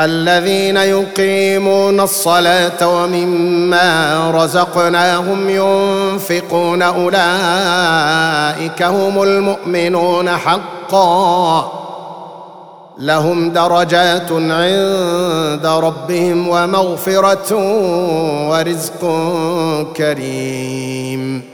الذين يقيمون الصلاة ومما رزقناهم ينفقون أولئك هم المؤمنون حقا. لهم درجات عند ربهم ومغفرة ورزق كريم.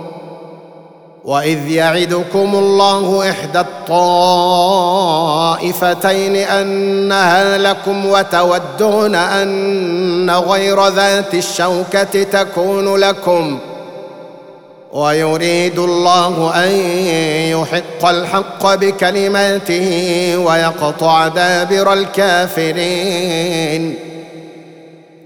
وإذ يعدكم الله إحدى الطائفتين أنها لكم وتودون أن غير ذات الشوكة تكون لكم ويريد الله أن يحق الحق بكلماته ويقطع دابر الكافرين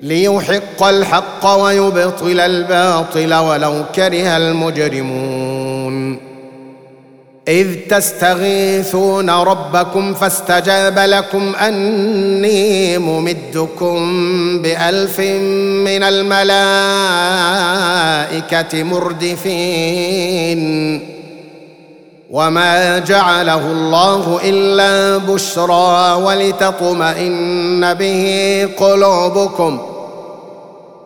ليحق الحق ويبطل الباطل ولو كره المجرمون إذ تستغيثون ربكم فاستجاب لكم أني ممدكم بألف من الملائكة مردفين. وما جعله الله إلا بشرى ولتطمئن به قلوبكم.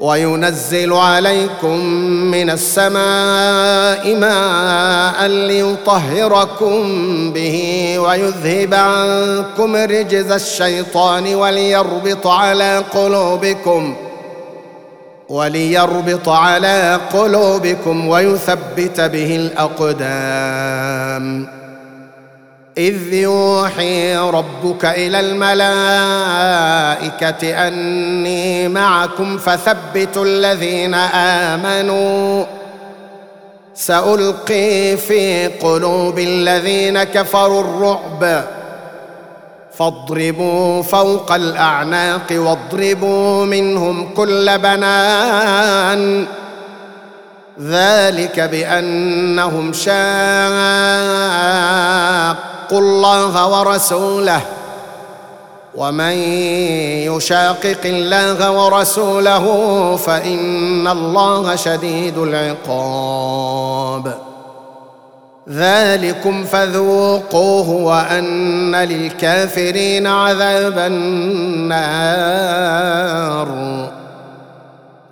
وينزل عليكم من السماء ماء ليطهركم به ويذهب عنكم رجز الشيطان وليربط على قلوبكم وليربط على قلوبكم ويثبت به الأقدام إذ يوحي ربك إلى الملائكة أني معكم فثبتوا الذين آمنوا. سألقي في قلوب الذين كفروا الرعب. فاضربوا فوق الأعناق واضربوا منهم كل بنان. ذلك بأنهم شاقوا اتقوا الله ورسوله ومن يشاقق الله ورسوله فإن الله شديد العقاب. ذلكم فذوقوه وأن للكافرين عذاب النار.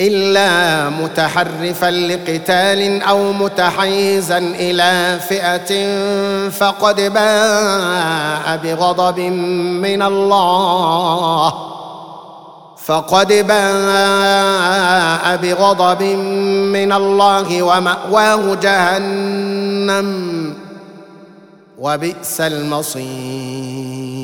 إلا متحرفا لقتال أو متحيزا إلى فئة فقد باء بغضب من الله. فقد باء بغضب من الله ومأواه جهنم. وبئس المصير.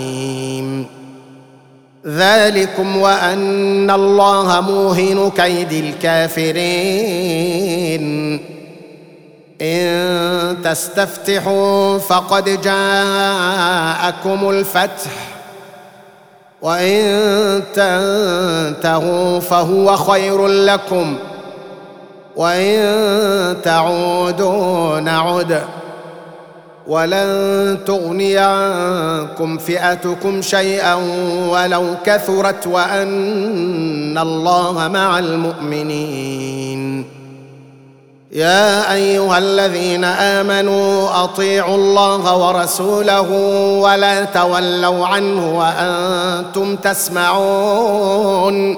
ذلكم وأن الله موهن كيد الكافرين. إن تستفتحوا فقد جاءكم الفتح وإن تنتهوا فهو خير لكم وإن تعودوا نعد. ولن تغني عنكم فئتكم شيئا ولو كثرت وأن الله مع المؤمنين. يا أيها الذين آمنوا أطيعوا الله ورسوله ولا تولوا عنه وأنتم تسمعون.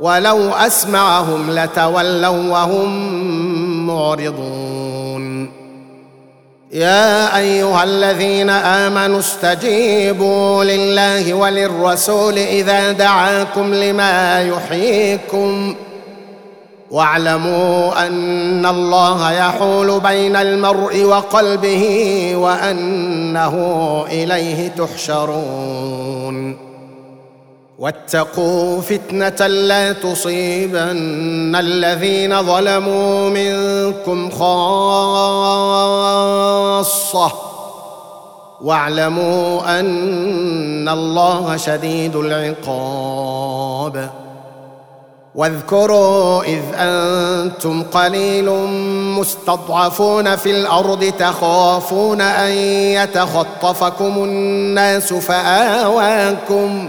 ولو أسمعهم لتولوا وهم معرضون. يا أيها الذين آمنوا استجيبوا لله وللرسول إذا دعاكم لما يحييكم. واعلموا أن الله يحول بين المرء وقلبه وأنه إليه تحشرون. واتقوا فتنة لا تصيبن الذين ظلموا منكم خاصة. واعلموا أن الله شديد العقاب. واذكروا إذ أنتم قليل مستضعفون في الأرض تخافون أن يتخطفكم الناس فآواكم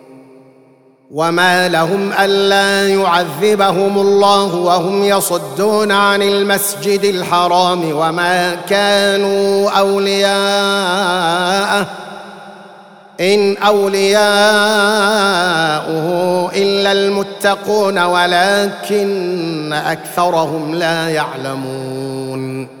وما لهم ألا يعذبهم الله وهم يصدون عن المسجد الحرام وما كانوا أولياءه إن أولياؤه إلا المتقون ولكن أكثرهم لا يعلمون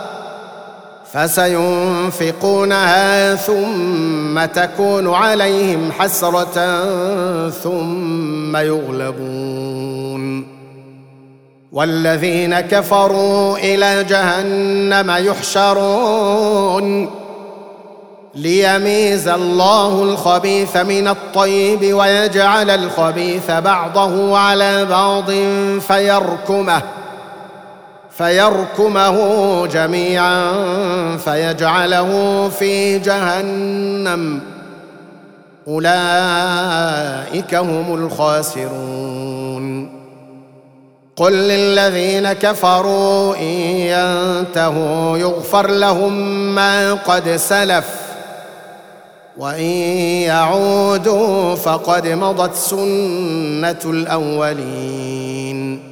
فسينفقونها ثم تكون عليهم حسرة ثم يغلبون. والذين كفروا إلى جهنم يحشرون. ليميز الله الخبيث من الطيب ويجعل الخبيث بعضه على بعض فيركمه. فيركمه جميعا فيجعله في جهنم. أولئك هم الخاسرون. قل للذين كفروا إن ينتهوا يغفر لهم ما قد سلف وإن يعودوا فقد مضت سنة الأولين.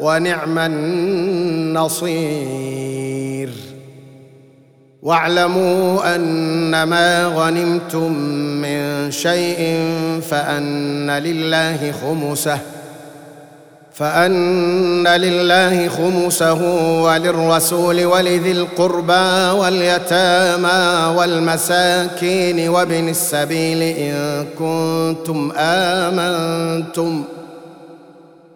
ونعم النصير. واعلموا ان ما غنمتم من شيء فأن لله خمسه فأن لله خمسه وللرسول ولذي القربى واليتامى والمساكين وابن السبيل إن كنتم آمنتم.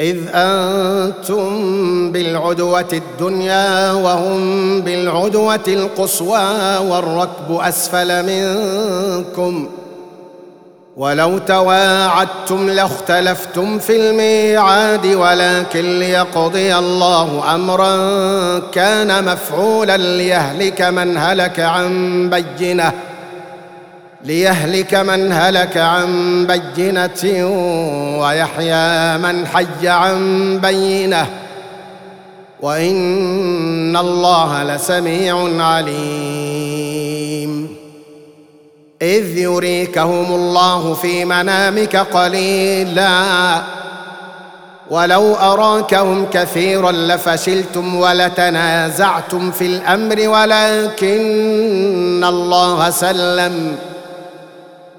إذ أنتم بالعدوة الدنيا وهم بالعدوة القصوى والركب أسفل منكم ولو تواعدتم لاختلفتم في الميعاد ولكن ليقضي الله أمرا كان مفعولا ليهلك من هلك عن بينة. ليهلك من هلك عن بينة ويحيى من حي عن بينة. وإن الله لسميع عليم. إذ يريكهم الله في منامك قليلا. ولو أراكهم كثيرا لفشلتم ولتنازعتم في الأمر ولكن الله سلم.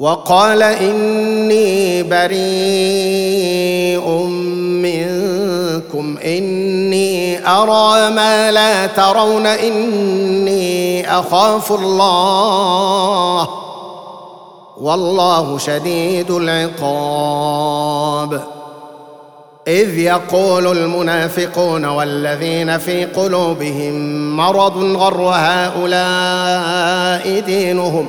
وقال إني بريء منكم إني أرى ما لا ترون إني أخاف الله. والله شديد العقاب. إذ يقول المنافقون والذين في قلوبهم مرض غر هؤلاء دينهم.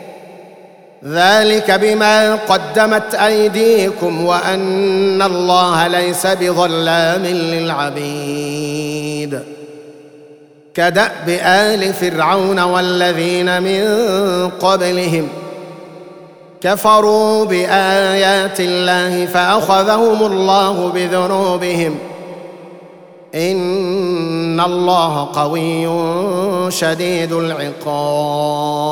ذلك بما قدمت أيديكم وأن الله ليس بظلام للعبيد. كدأب آل فرعون والذين من قبلهم كفروا بآيات الله فأخذهم الله بذنوبهم. إن الله قوي شديد العقاب.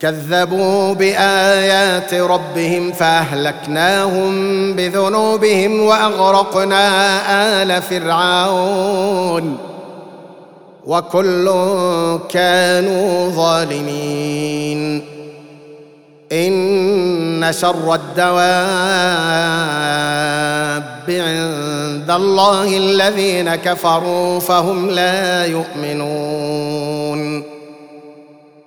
كذبوا بآيات ربهم فأهلكناهم بذنوبهم وأغرقنا آل فرعون وكل كانوا ظالمين. إن شر الدواب عند الله الذين كفروا فهم لا يؤمنون.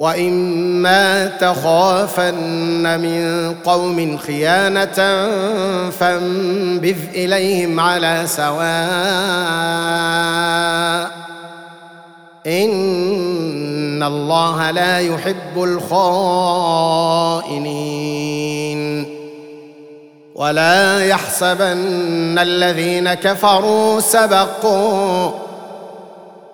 واما تخافن من قوم خيانه فانبذ اليهم على سواء ان الله لا يحب الخائنين ولا يحسبن الذين كفروا سبقوا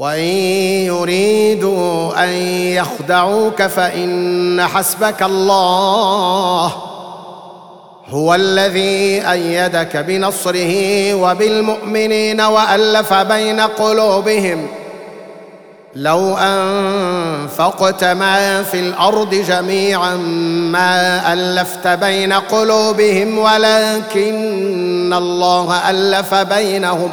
وإن يريدوا أن يخدعوك فإن حسبك الله هو الذي أيدك بنصره وبالمؤمنين وألف بين قلوبهم لو أنفقت ما في الأرض جميعا ما ألفت بين قلوبهم ولكن الله ألف بينهم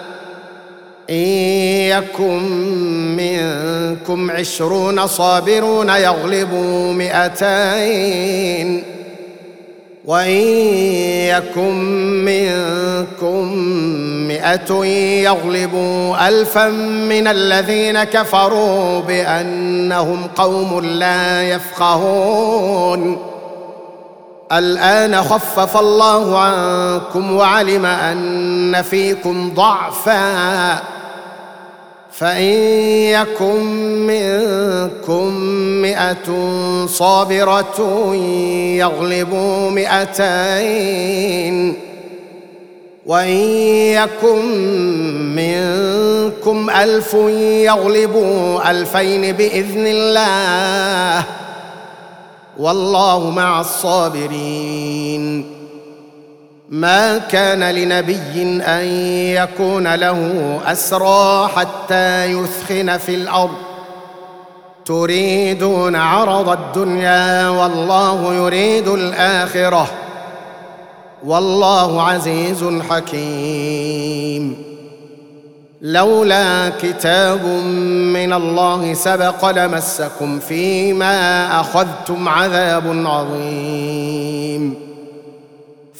إن يكن منكم عشرون صابرون يغلبوا مئتين. وإن يكن منكم مئة يغلبوا الفا من الذين كفروا بأنهم قوم لا يفقهون. الآن خفف الله عنكم وعلم أن فيكم ضعفا. فإن يكن منكم مئة صابرة يغلبوا مئتين. وإن يكن منكم ألف يغلبوا ألفين بإذن الله. والله مع الصابرين. ما كان لنبي أن يكون له أسرى حتى يثخن في الأرض. تريدون عرض الدنيا والله يريد الآخرة. والله عزيز حكيم. لولا كتاب من الله سبق لمسكم فيما أخذتم عذاب عظيم.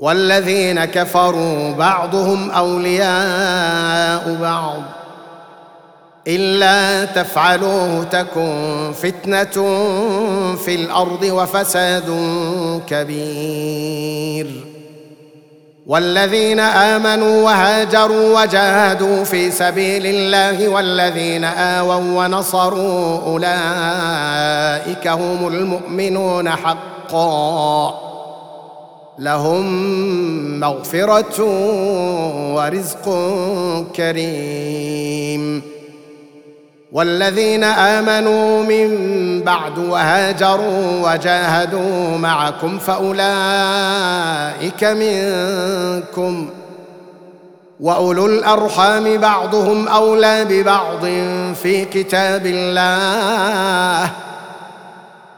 والذين كفروا بعضهم أولياء بعض. إلا تفعلوه تكن فتنة في الأرض وفساد كبير. والذين آمنوا وهاجروا وجاهدوا في سبيل الله والذين آووا ونصروا أولئك هم المؤمنون حقا. لهم مغفرة ورزق كريم. والذين آمنوا من بعد وهاجروا وجاهدوا معكم فأولئك منكم. وأولو الأرحام بعضهم أولى ببعض في كتاب الله.